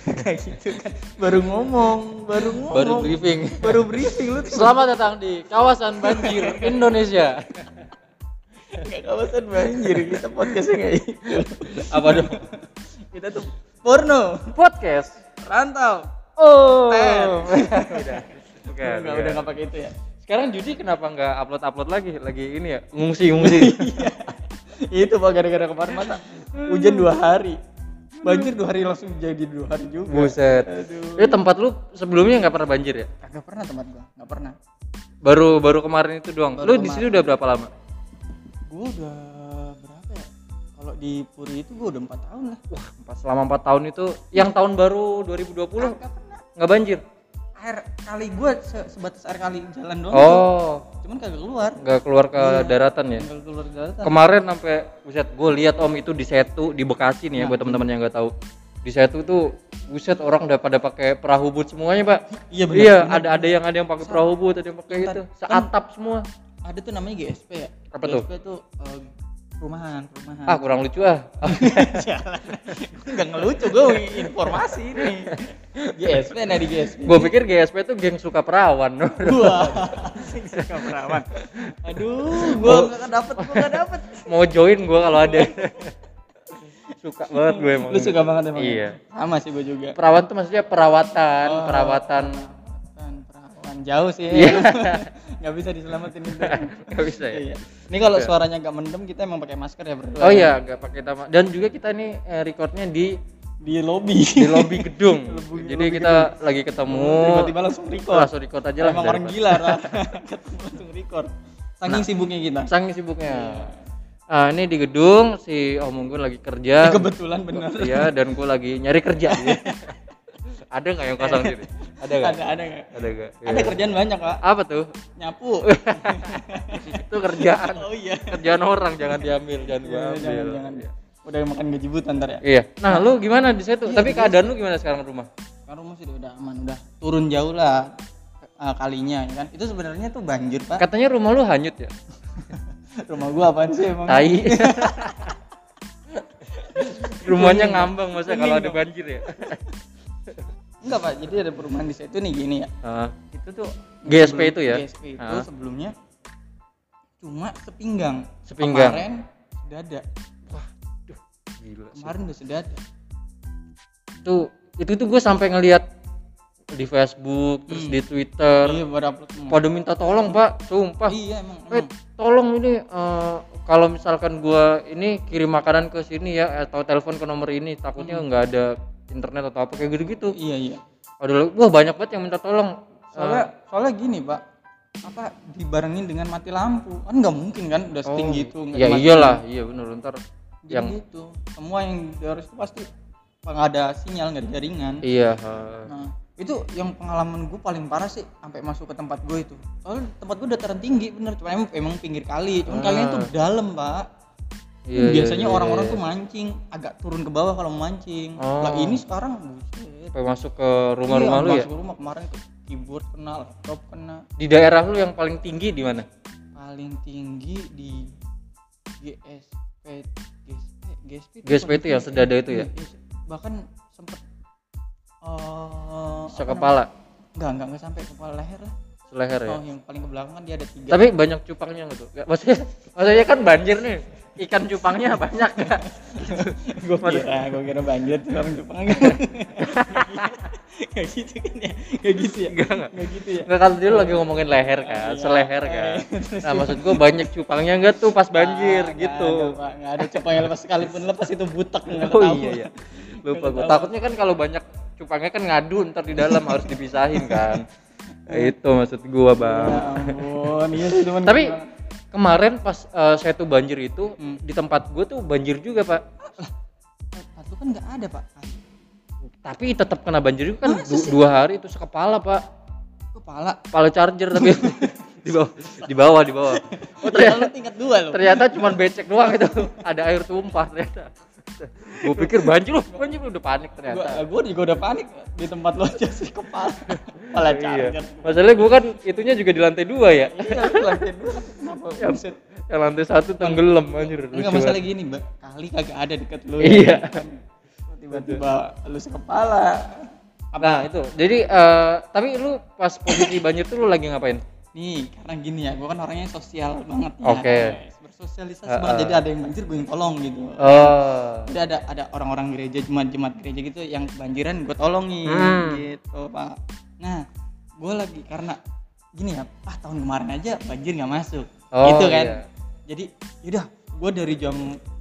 kayak gitu kan baru ngomong baru ngomong Baru briefing. baru briefing lu Selamat datang di kawasan banjir Indonesia. nggak kawasan banjir kita podcastnya kayak gitu Apa dong? kita tuh porno Podcast. rantau Oh. Udah. Bukan, bukan. udah nggak pakai itu ya Sekarang Judi kenapa nggak upload upload lagi? Lagi ini ya ngungsi ngungsi. itu pak gara-gara kemarin masa hujan dua hari banjir dua hari langsung jadi dua hari juga Buset. aduh Ini tempat lu sebelumnya nggak pernah banjir ya? kagak pernah tempat gua nggak pernah Baru baru kemarin itu doang. Baru lu di sini udah berapa lama? gua udah berapa ya kalau di Puri itu gua udah empat tahun lah Wah, selama 4 tahun itu yang tahun baru 2020 kagak pernah nggak banjir. Air kali gua se- sebatas air kali jalan doang Oh, cuman kagak keluar nggak keluar ke Iya. daratan ya? tinggal keluar dari daratan Kemarin sampai buset gue lihat Om itu di Setu di Bekasi nih ya Nah. buat teman-teman yang nggak tahu. Di Setu tuh buset orang udah pada pakai perahu boot semuanya, Pak. iya benar Iya, ada ada yang ada yang pakai perahu boot, ada yang pakai itu. kan- Seatap semua. ada tuh namanya GSP ya Apa tuh? GSP tuh eh, perumahan perumahan Ah, kurang lucu ah. Jalan. Nggak ngelucu gue informasi ini. GSP nah di GSP. gue pikir GSP tuh geng suka perawan. Wah, asing suka perawan. Aduh, gue Oh. nggak dapet, gue nggak dapet. Mau join gue kalau ada. suka banget gue emang. Lu suka banget emang. Iya. Sama sih gue juga. Perawan tuh maksudnya perawatan, Oh. perawatan. Perawan, perawan jauh sih. Iya. Nggak bisa diselamatin itu. Nggak bisa ya. Iya. Ini kalau suaranya nggak mendem kita emang pakai masker ya berdua. Oh iya, nggak pakai tama. Dan juga kita nih eh, recordnya di Di lobby. di lobby gedung. Lobby- Jadi lobby kita lagi ketemu. Tiba-tiba langsung record. langsung record aja lah. Emang orang gila. Ketemu langsung record. Saking sibuknya kita. Saking sibuknya. Ah, ini di gedung si Om lagi kerja. Kebetulan bener. Iya, dan gue lagi nyari kerja. ada nggak yang kosong sini? Ada nggak? Ada ada nggak? Ada? Ada Iya. kerjaan banyak pak. Apa tuh? Nyapu. Itu kerjaan. oh iya. Kerjaan orang jangan diambil, jangan Iya, gua ambil. jangan jangan. Iya. Udah makan gaji buta ntar ya. Iya. Nah, lu gimana di situ? Tapi keadaan lu gimana sekarang rumah? Kan rumah sih udah aman, udah turun jauh lah eh, kalinya ya kan. Itu sebenarnya tuh banjir pak. Katanya rumah lu hanyut ya? Rumah gua apaan sih emang? Tai. Rumahnya ngambang masa kalau ada banjir ya? Enggak pak. Jadi ada perumahan di situ nih gini ya. Ah, Itu tuh GSP sebelum- itu ya? GSP itu Ah. sebelumnya cuma sepinggang. Sepinggang. Kemarin sudah ada. Duh, gila sih. Kemarin udah sudah ada. Tuh, itu tuh gue sampai ngelihat di Facebook, terus Hmm. di Twitter, Iya semua. pada minta tolong pak, sumpah. Iya emang. Eh, emang. tolong ini eh, kalau misalkan gua ini kirim makanan ke sini ya atau telepon ke nomor ini takutnya Hmm. nggak ada internet atau apa kayak gitu-gitu. Iya iya. Ada wah banyak banget yang minta tolong. soalnya Eh, soalnya gini pak apa dibarengin dengan mati lampu kan nggak mungkin kan udah setinggi itu nggak ya dimatiin. iyalah, iya bener ntar Jadi yang gitu semua yang harus itu pasti nggak ada sinyal nggak ada jaringan iya eh, nah itu yang pengalaman gue paling parah sih sampai masuk ke tempat gue itu soalnya tempat gue dataran tinggi bener cuma emang, emang pinggir kali cuman Ah. kalinya tuh dalam pak iya, iya, biasanya iya, orang-orang iya. tuh mancing agak turun ke bawah kalau mancing Oh. lah ini sekarang buset masuk ke rumah-rumah Iya, lu ya. masuk rumah kemarin ke keyboard kena laptop kena Di daerah lu yang paling tinggi di mana? paling tinggi di GSP GSP GSP itu GSP itu ya, tinggi. sedada itu ya? Bahkan sempet eh Sekepala, namanya? enggak enggak enggak sampai kepala leher lah seleher ya. oh yang paling ke belakang kan dia ada tiga Tapi banyak cupangnya tuh? Nggak, maksudnya, maksudnya kan banjir nih, ikan cupangnya banyak ya. gue kira gue kira banjir tuh orang Jepang kayak gitu kan ya kayak gitu ya Enggak, enggak. Nggak gitu ya Enggak kan dia lagi ngomongin leher kan, Iya. seleher kan. Eh, Nah, maksud gua banyak cupangnya enggak tuh pas banjir Ah, gitu. ada, Pak. nggak ada cupang yang lepas sekalipun lepas itu butek Oh iya iya. Lupa gua. Takutnya kan kalau banyak cupangnya kan ngadu ntar di dalam harus dipisahin kan. Nah, itu maksud gua, Bang. Ya ampun, iya sih teman. Tapi kemarin pas eh, saya tuh banjir itu Hmm. di tempat gua tuh banjir juga, Pak. tempat lu kan nggak ada pak. Tapi tetap kena banjir juga kan Masa du- sih? dua hari itu sekepala, Pak. Kepala. Kepala charger tapi di bawah di bawah di bawah. Oh, Ya, ternyata lu tingkat dua lo. ternyata cuma becek doang itu ada air tumpah ternyata gue pikir banjir loh banjir udah panik Gua, ternyata gua juga udah panik di tempat lo aja sih kepala. Iya charger. masalahnya gue kan itunya juga di lantai dua ya Iya, lu lantai dua kenapa? yang, Buset. yang lantai satu tenggelam anjir Enggak lucu masalah gini, Mbak. Kali kagak ada deket lu. Iya. ya. tiba-tiba elus kepala Nah itu, jadi eh, tapi lu pas posisi banjir tuh lu lagi ngapain? nih karena gini ya gue kan orangnya sosial banget ya Oke. guys. bersosialisasi Heeh. banget jadi ada yang banjir gue yang tolong gitu Oh, jadi ada ada orang-orang gereja jemaat-jemaat gereja gitu yang kebanjiran gue tolongin Hmm. gitu pak nah gue lagi karena gini ya ah tahun kemarin aja banjir nggak masuk Oh, gitu kan iya. jadi yaudah gue dari jam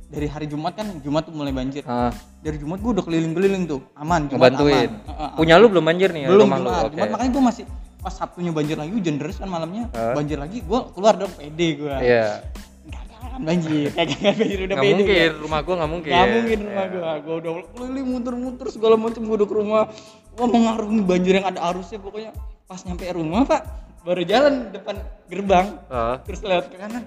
dari hari Jumat kan Jumat tuh mulai banjir Ah, dari Jumat gue udah keliling-keliling tuh aman Jumat ngebantuin. aman. Heeh, Punya lu belum banjir nih ya, belum rumah lu? Jumat. Jumat makanya gue masih pas Sabtunya banjir lagi hujan deras kan malamnya Hah? banjir lagi gue keluar dong pede gue Iya. nggak akan banjir kayak gak banjir udah Nggak pede mungkin, gua. rumah gua nggak mungkin. Gak mungkin rumah Iya. gua. Gua udah keliling muter-muter segala macam gua udah ke rumah. Wah mengarungi banjir yang ada arusnya pokoknya. Pas nyampe rumah pak baru jalan depan gerbang. Ah. terus lewat ke kanan.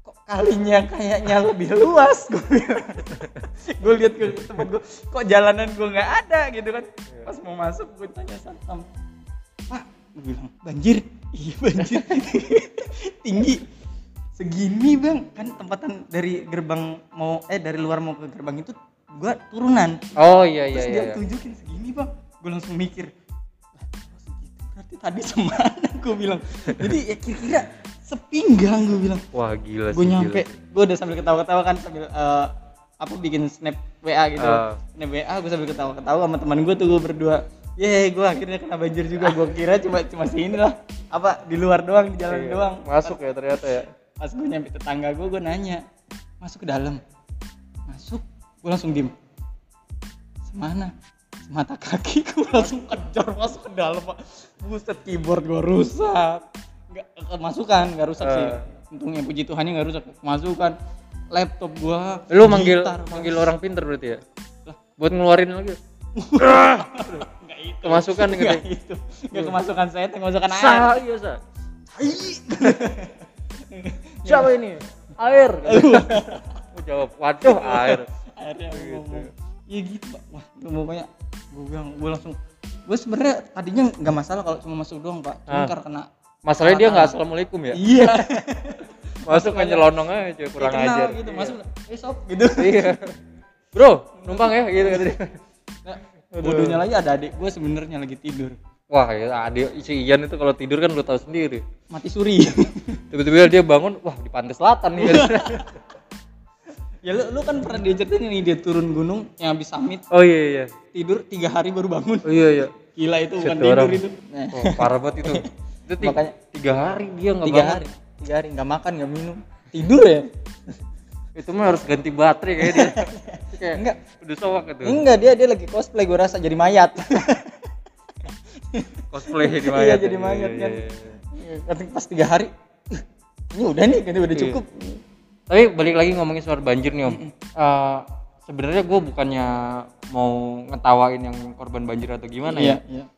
Kok kalinya kayaknya lebih luas gue lihat ke tempat gue kok jalanan gue nggak ada? Gitu kan. Pas mau masuk gue tanya satpam pak gue bilang banjir. Iya banjir. Tinggi. Segini bang. Kan tempatan dari gerbang mau eh dari luar mau ke gerbang itu gua turunan. Oh iya iya terus iya. dia iya. tunjukin gue langsung mikir lah berarti tadi semana gue bilang jadi ya kira-kira sepinggang gue bilang Wah gila sih. gue nyampe gue udah sambil ketawa-ketawa kan sambil eh, apa bikin snap WA gitu Ah. snap WA gue sambil ketawa-ketawa sama teman gue tuh gue berdua Yeay, gue akhirnya kena banjir juga. Gue kira cuma cuma sini lah, apa di luar doang, di jalan Iya. doang. Masuk ya ternyata ya. Pas gue nyampe tetangga gue, gue nanya, masuk ke dalam, masuk, gue langsung diem. Semana? Semata kaki gue langsung kejar masuk ke dalam pak. Buset keyboard gue rusak. Nggak kemasukan, nggak rusak sih. Ah. Untungnya puji Tuhannya nggak rusak. Kemasukan laptop gue. Lu manggil manggil orang pinter berarti ya? Lah. Buat ngeluarin lagi. Nggak itu. Kemasukan gitu. Nggak itu. Nggak kemasukan saya, kemasukan air. Sa, iya sa. Siapa ini? Air. Jawab, waduh air. akhirnya Gitu. iya gitu pak wah pokoknya gue bilang gue langsung gue sebenarnya tadinya nggak masalah kalau cuma masuk doang pak cuma Ah. karena Masalahnya dia nggak assalamualaikum ya? iya Masuk nyelonong aja kurang ajar. gitu Iya. masuk eh sob gitu Iya. Bro, numpang ya gitu dia. nah, bodohnya lagi ada adik gue sebenarnya lagi tidur Wah, ya adik si Ian itu kalau tidur kan lu tahu sendiri. mati suri Tiba-tiba dia bangun, wah di pantai selatan nih. ya lu, lu kan pernah diceritain nih dia turun gunung yang habis summit oh iya iya. tidur tiga hari baru bangun Oh iya iya. gila itu bukan tidur orang. itu nah, Oh, parah banget itu. Itu tiga, Makanya- tiga hari dia nggak tiga bangun. hari tiga hari nggak makan nggak minum tidur ya Itu mah harus ganti baterai kayak dia. Kayak Enggak. udah sowak itu. enggak dia dia lagi cosplay gue rasa jadi mayat Cosplay jadi Iya, mayat. jadi ya. mayat Iya, kan. iya, iya. Tapi pas tiga hari, ini udah nih, kan udah Iya. Tapi balik lagi ngomongin soal banjir nih om. Eh, Sebenarnya gue bukannya mau ngetawain yang korban banjir atau gimana ya. iya,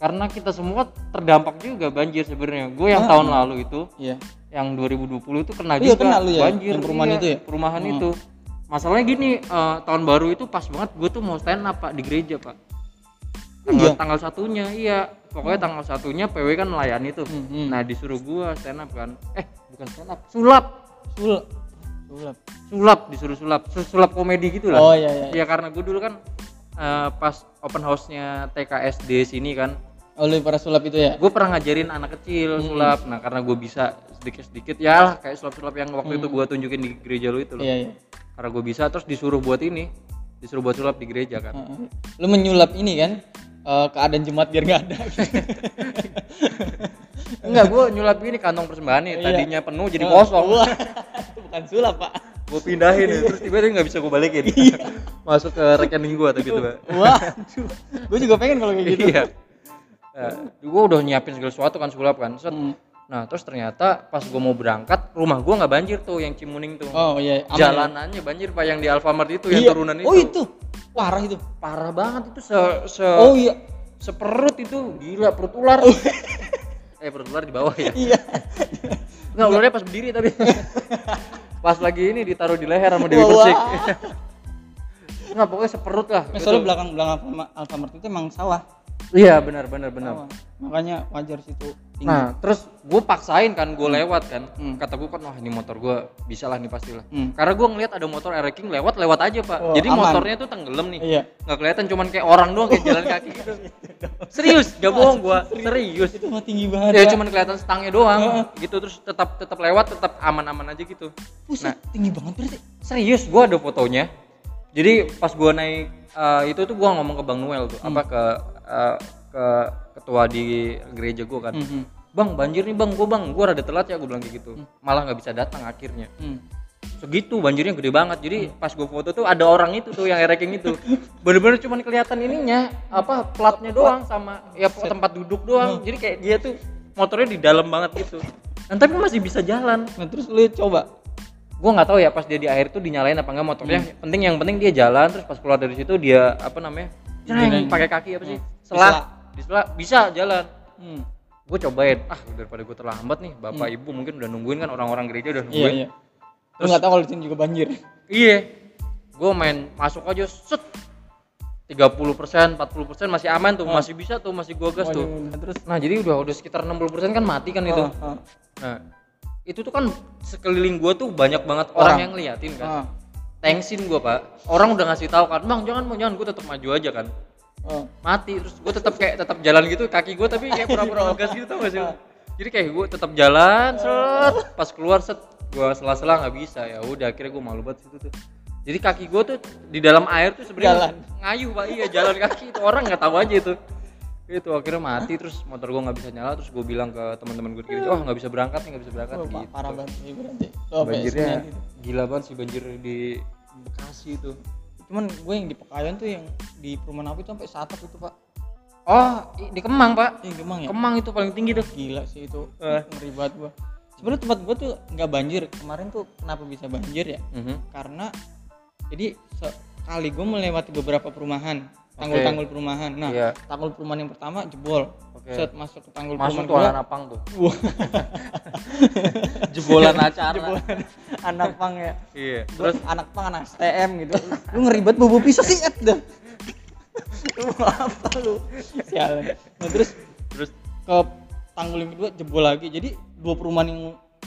Karena kita semua terdampak juga banjir sebenarnya. Gue yang Ah. tahun lalu itu, iya. yang 2020 itu kena Iya, juga kena lu ya, banjir. yang perumahan Iya, itu ya? Perumahan Hmm. itu. Masalahnya gini, eh, tahun baru itu pas banget gue tuh mau stand up pak di gereja pak. Tanggal, Iya? tanggal satunya iya. Pokoknya tanggal satunya PW kan melayani tuh. Hmm, hmm. Nah disuruh gua stand up kan. Eh bukan stand up, sulap. Sul, sulap. Sulap disuruh sulap. Sul- Sulap komedi gitu lah. Oh iya iya. Ya karena gue dulu kan eh, pas open house-nya TKSD sini kan, Oh lu para sulap itu ya? gue pernah ngajarin anak kecil Hmm. sulap. Nah karena gue bisa sedikit-sedikit, ya lah kayak sulap-sulap yang waktu itu gue tunjukin di gereja lu itu loh. Hmm. Iya iya. Karena gue bisa, terus disuruh buat ini, disuruh buat sulap di gereja kan. Heeh. Lu menyulap ini kan? eh, keadaan jemaat biar nggak ada. Enggak, gue nyulap ini kantong persembahan nih. Iya. Tadinya penuh jadi kosong. Bukan sulap pak. gue pindahin ya, terus tiba-tiba nggak bisa gue balikin. Masuk ke rekening gue tapi itu. Pak. Wah, gue juga pengen kalau kayak gitu. Iya. Nah, gue udah nyiapin segala sesuatu kan sulap kan. Set. Hmm. Nah terus ternyata pas gue mau berangkat rumah gue nggak banjir tuh yang Cimuning tuh. Oh iya. aman ya? Jalanannya banjir pak yang di Alfamart itu yang Iya. turunan itu. Oh itu, parah itu. Parah banget itu se, se Oh iya. seperut itu gila perut ular. eh perut ular di bawah ya. Iya. Nggak ularnya pas berdiri tapi. pas lagi ini ditaruh di leher sama Dewi Persik. wah. Nggak pokoknya seperut lah. Nah, soalnya belakang belakang Alfamart itu emang sawah. Iya benar benar benar. Sama. makanya wajar situ tinggi. Nah terus gue paksain kan gue lewat kan. Hmm. kata gue kan wah ini motor gue bisa lah nih pastilah. Hmm. karena gue ngeliat ada motor Ereking lewat lewat aja pak. Oh, jadi aman. motornya tuh tenggelam nih. Iya. Nggak kelihatan cuman kayak orang doang kayak jalan kaki. Gitu serius gak bohong gue serius. Itu mah tinggi banget ya cuman kelihatan stangnya doang. Gitu terus tetap tetap lewat tetap aman-aman aja gitu. Buset, tinggi banget berarti. Serius gue ada fotonya. Jadi pas gue naik eh, itu tuh gue ngomong ke bang Noel tuh apa ke eh, ke ketua di gereja gue kan. Mhm. bang banjir nih bang. Gue bang gue rada telat ya gue bilang kayak gitu. Malah nggak bisa datang akhirnya. Hmm. segitu banjirnya gede banget. Jadi pas gue foto tuh ada orang itu tuh yang ereking itu. Bener-bener cuman kelihatan ininya apa platnya doang sama ya tempat duduk doang. Jadi kayak dia tuh motornya di dalam banget gitu. Dan tapi masih bisa jalan. Nah terus lu coba? Gue nggak tahu ya pas dia di air tuh dinyalain apa enggak motornya penting yang penting dia jalan terus pas keluar dari situ dia apa namanya pakai kaki apa sih? Hmm. Selah di selah bisa jalan. Hmm. gue cobain. Ah daripada gue terlambat nih bapak ibu mungkin udah nungguin kan orang-orang gereja udah iya nungguin. iya. Lu nggak tahu kalau di sini juga banjir. Iya. Gue main masuk aja set. 30 persen 40 persen masih aman tuh masih bisa tuh masih gue gas tuh. Waduh, terus? Nah jadi udah udah sekitar 60 persen kan mati kan itu. Ah, ah, nah itu tuh kan sekeliling gue tuh banyak banget orang, Orang. yang ngeliatin kan. Thanksin gue pak. Orang udah ngasih tahu kan bang jangan bang jangan gue tetap maju aja kan ah. mati terus gue tetap kayak tetap jalan gitu kaki gue tapi kayak pura-pura ngegas gitu tau gak sih jadi kayak gue tetap jalan set pas keluar set gue sela-sela nggak bisa ya udah akhirnya gue malu banget situ tuh. Jadi kaki gue tuh di dalam air tuh sebenarnya ngayuh pak. Iya jalan kaki itu orang nggak tahu aja itu. Itu akhirnya mati terus motor gue nggak bisa nyala terus gue bilang ke teman-teman gue kiri wah nggak bisa berangkat nih nggak bisa berangkat Wah, gitu. pa- parah banget sih berarti. Sampai banjirnya gitu. gila banget sih banjir di Bekasi itu cuman gue yang di Pekayon tuh yang di perumahan aku itu sampai satap itu pak. Oh di Kemang pak? Ih, Kemang ya. Kemang itu paling tinggi tuh. Gila sih itu. Eh. ngeri banget gua. Sebenarnya tempat gua tuh nggak banjir. Kemarin tuh kenapa bisa banjir ya? Mhm. karena jadi sekali gua melewati beberapa perumahan tanggul-tanggul perumahan. Nah Iya. tanggul perumahan yang pertama jebol. Oke. set masuk ke tanggul masuk perumahan tuh napang tuh. Wah, jebolan acara. Jebolan anak pang ya. Iya terus? anak pang anak STM gitu. Lu ngeribet bobo pisau sih Ed dah. Lu mau apa lu? Sialan nah, terus? Terus? Ke tanggul yang kedua jebol lagi. Jadi dua perumahan yang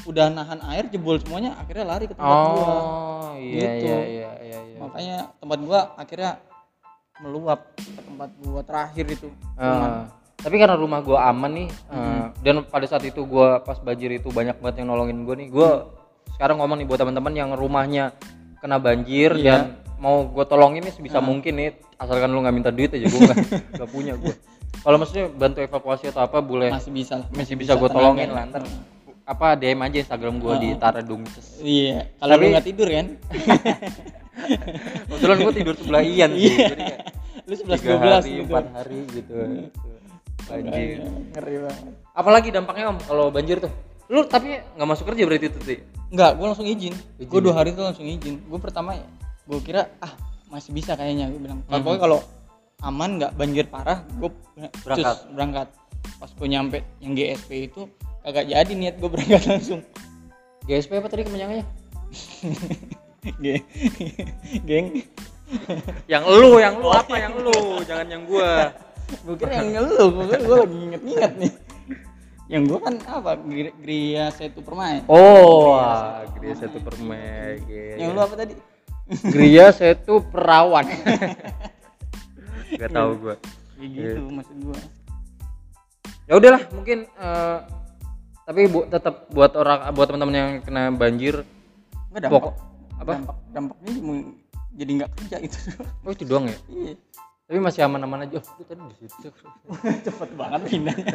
udah nahan air jebol semuanya akhirnya lari ke tempat gua. Oh iya Gitu. iya iya iya iya. Makanya tempat gua akhirnya meluap ke tempat gua terakhir itu. Ah, tapi karena rumah gua aman nih eh, dan pada saat itu gua pas banjir itu banyak banget yang nolongin gua nih gua sekarang ngomong nih buat teman-teman yang rumahnya kena banjir Iya. dan mau gua tolongin nih sebisa mungkin nih asalkan lu nggak minta duit aja gua nggak punya gua. Kalau maksudnya bantu evakuasi atau apa boleh. Masih bisa lah. Masih bisa gua tolongin lah. Ntar apa DM aja Instagram gua di Tara Dungces iya. Kalau lu nggak tidur kan? Kebetulan gua tidur sebelah Ian sih Iya. jadi kayak lu sebelas dua belas gitu. empat hari gitu. Banjir. ngeri banget. Apalagi dampaknya om kalau banjir tuh. Lu tapi nggak masuk kerja berarti itu tuh Enggak, gue langsung izin. Izin Gue dua hari itu langsung izin. Gue pertama ya, gue kira ah masih bisa kayaknya. Gue bilang, kalau pokoknya kalau aman nggak banjir parah, gue Berangkat. berangkat. Pas gue nyampe yang GSP itu kagak jadi niat gue berangkat langsung. GSP apa tadi kemenyangannya Ge- Geng, yang lu yang lu apa yang lu jangan yang gua gue kira yang lu, gue gue lagi inget-inget nih. Yang gue kan apa? Gri- Gria Setu Permai. oh Gria Setu Permai Yang lu apa tadi? Gria Setu Perawan Gak tahu gua Ya gitu maksud gue. ya udahlah mungkin eh, tapi bu, tetap buat orang buat teman-teman yang kena banjir Enggak dampak. Pokok- apa? Dampak, dampaknya jadi nggak kerja itu. oh itu doang ya Iya. Tapi masih aman-aman aja. Oh tadi di situ. Cepet banget pindahnya.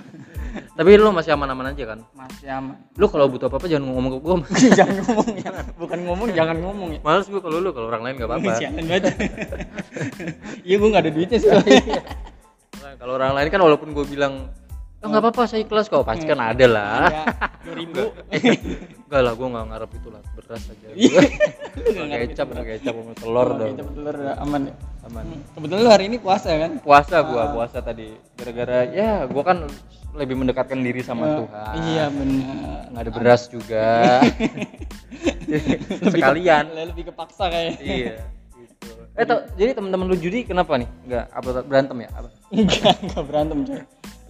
Tapi lu masih aman-aman aja kan? Masih aman. Lu kalau butuh apa-apa jangan ngomong ke gua jangan ngomong ya. Bukan ngomong jangan ngomong ya. Males gua kalau lu kalau orang lain gak apa-apa. Banget iya gue nggak ada duitnya sih. Nah, kalau orang lain kan walaupun gue bilang oh nggak apa-apa saya ikhlas kok. Pasti kan ada lah. Ya dua ribu enggak lah gue nggak ngarep itu lah. Beras aja. Iya. Kecap pakai kecap sama telur dong kita telur udah aman ya? Aman. Kebetulan lu hari ini puasa kan? Puasa gua puasa tadi. Gara-gara ya gua kan lebih mendekatkan diri sama Tuhan. Iya benar. Nggak ada beras juga. Sekalian. lebih kepaksa kayak iya gitu. Eh jadi teman-teman lu judi kenapa nih? Enggak upload berantem ya? Apa? enggak enggak berantem coy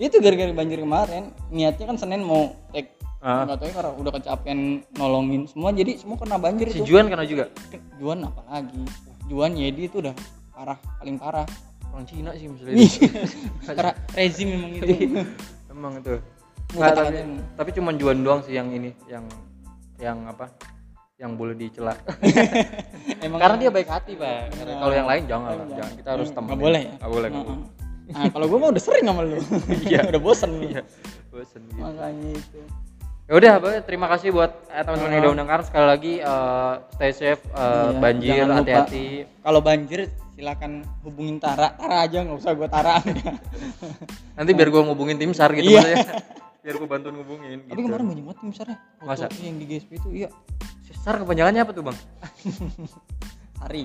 itu gara-gara banjir kemarin niatnya kan senin mau take Ah. nggak tahu ya karena udah kecapean nolongin semua jadi semua kena banjir Si itu Juan kena juga. Juan apa lagi Juan Yedi itu udah parah paling parah Orang Cina sih misalnya. Karena rezim memang itu Emang itu. Nggak, tapi, tapi cuman Juan doang sih yang ini, yang yang apa? Yang boleh dicela. emang Karena dia baik hati, Pak. Karena Kalau yang lain jangan lah, Jangan. jangan. Kita harus temen. nggak boleh ya Nggak boleh. Heeh. boleh. Nah kalau gue mah udah sering sama lu Iya. udah bosen Iya. Bosen gitu. makanya itu Ya udah. Terima kasih buat eh, teman-teman yang udah undang Karena sekali lagi eh, stay safe, eh, Iya, banjir, hati-hati. kalau banjir silakan hubungin Tara Tara aja nggak usah gue Tara Nanti biar gua ngubungin tim SAR gitu Iya. maksudnya. biar gua bantuin ngubungin tapi gitu. kemarin banyak banget tim foto Masa? yang di GSP itu iya SAR kepanjangannya apa tuh, Bang? Hari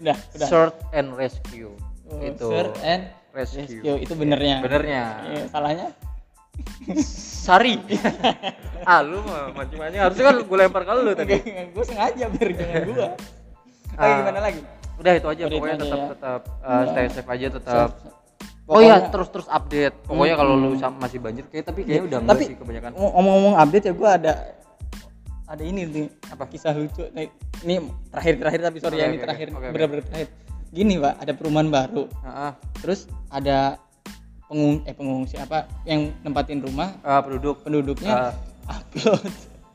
udah udah Search and Rescue. Oh, itu. Search and Rescue. Rescue itu benernya Benernya. Iya, salahnya Sari. ah, lu macam-macam. Harusnya kan gue lempar ke lu tadi. gue sengaja biar jangan gua Ah. Lagi gimana lagi Udah itu aja Udah pokoknya tetap ya. tetap uh, stay safe aja tetap. Pokoknya- Oh iya, terus terus update. Pokoknya kalau lu sam- masih banjir kayak tapi kayaknya udah enggak sih kebanyakan. ngomong-ngomong update ya gue ada ada ini nih Apa? kisah lucu nih ini terakhir terakhir tapi sorry Oke, ya ini oke, terakhir oke. bener-bener terakhir gini pak ada perumahan baru Heeh. terus ada pengung eh pengungsi apa yang nempatin rumah Ah, penduduk penduduknya Ah. upload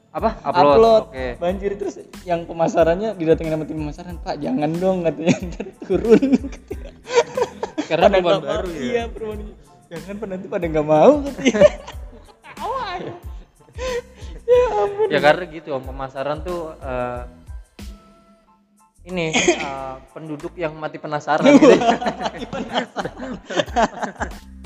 apa? Upload. Oke. banjir terus yang pemasarannya didatengin sama tim pemasaran pak jangan dong katanya ntar turun Karena Pada perumahan baru ya. iya perumahan jangan pak nanti pada nggak mau katanya Awal. ya ampun Ya karena gitu om pemasaran tuh eh, ini eh, penduduk yang mati penasaran gitu.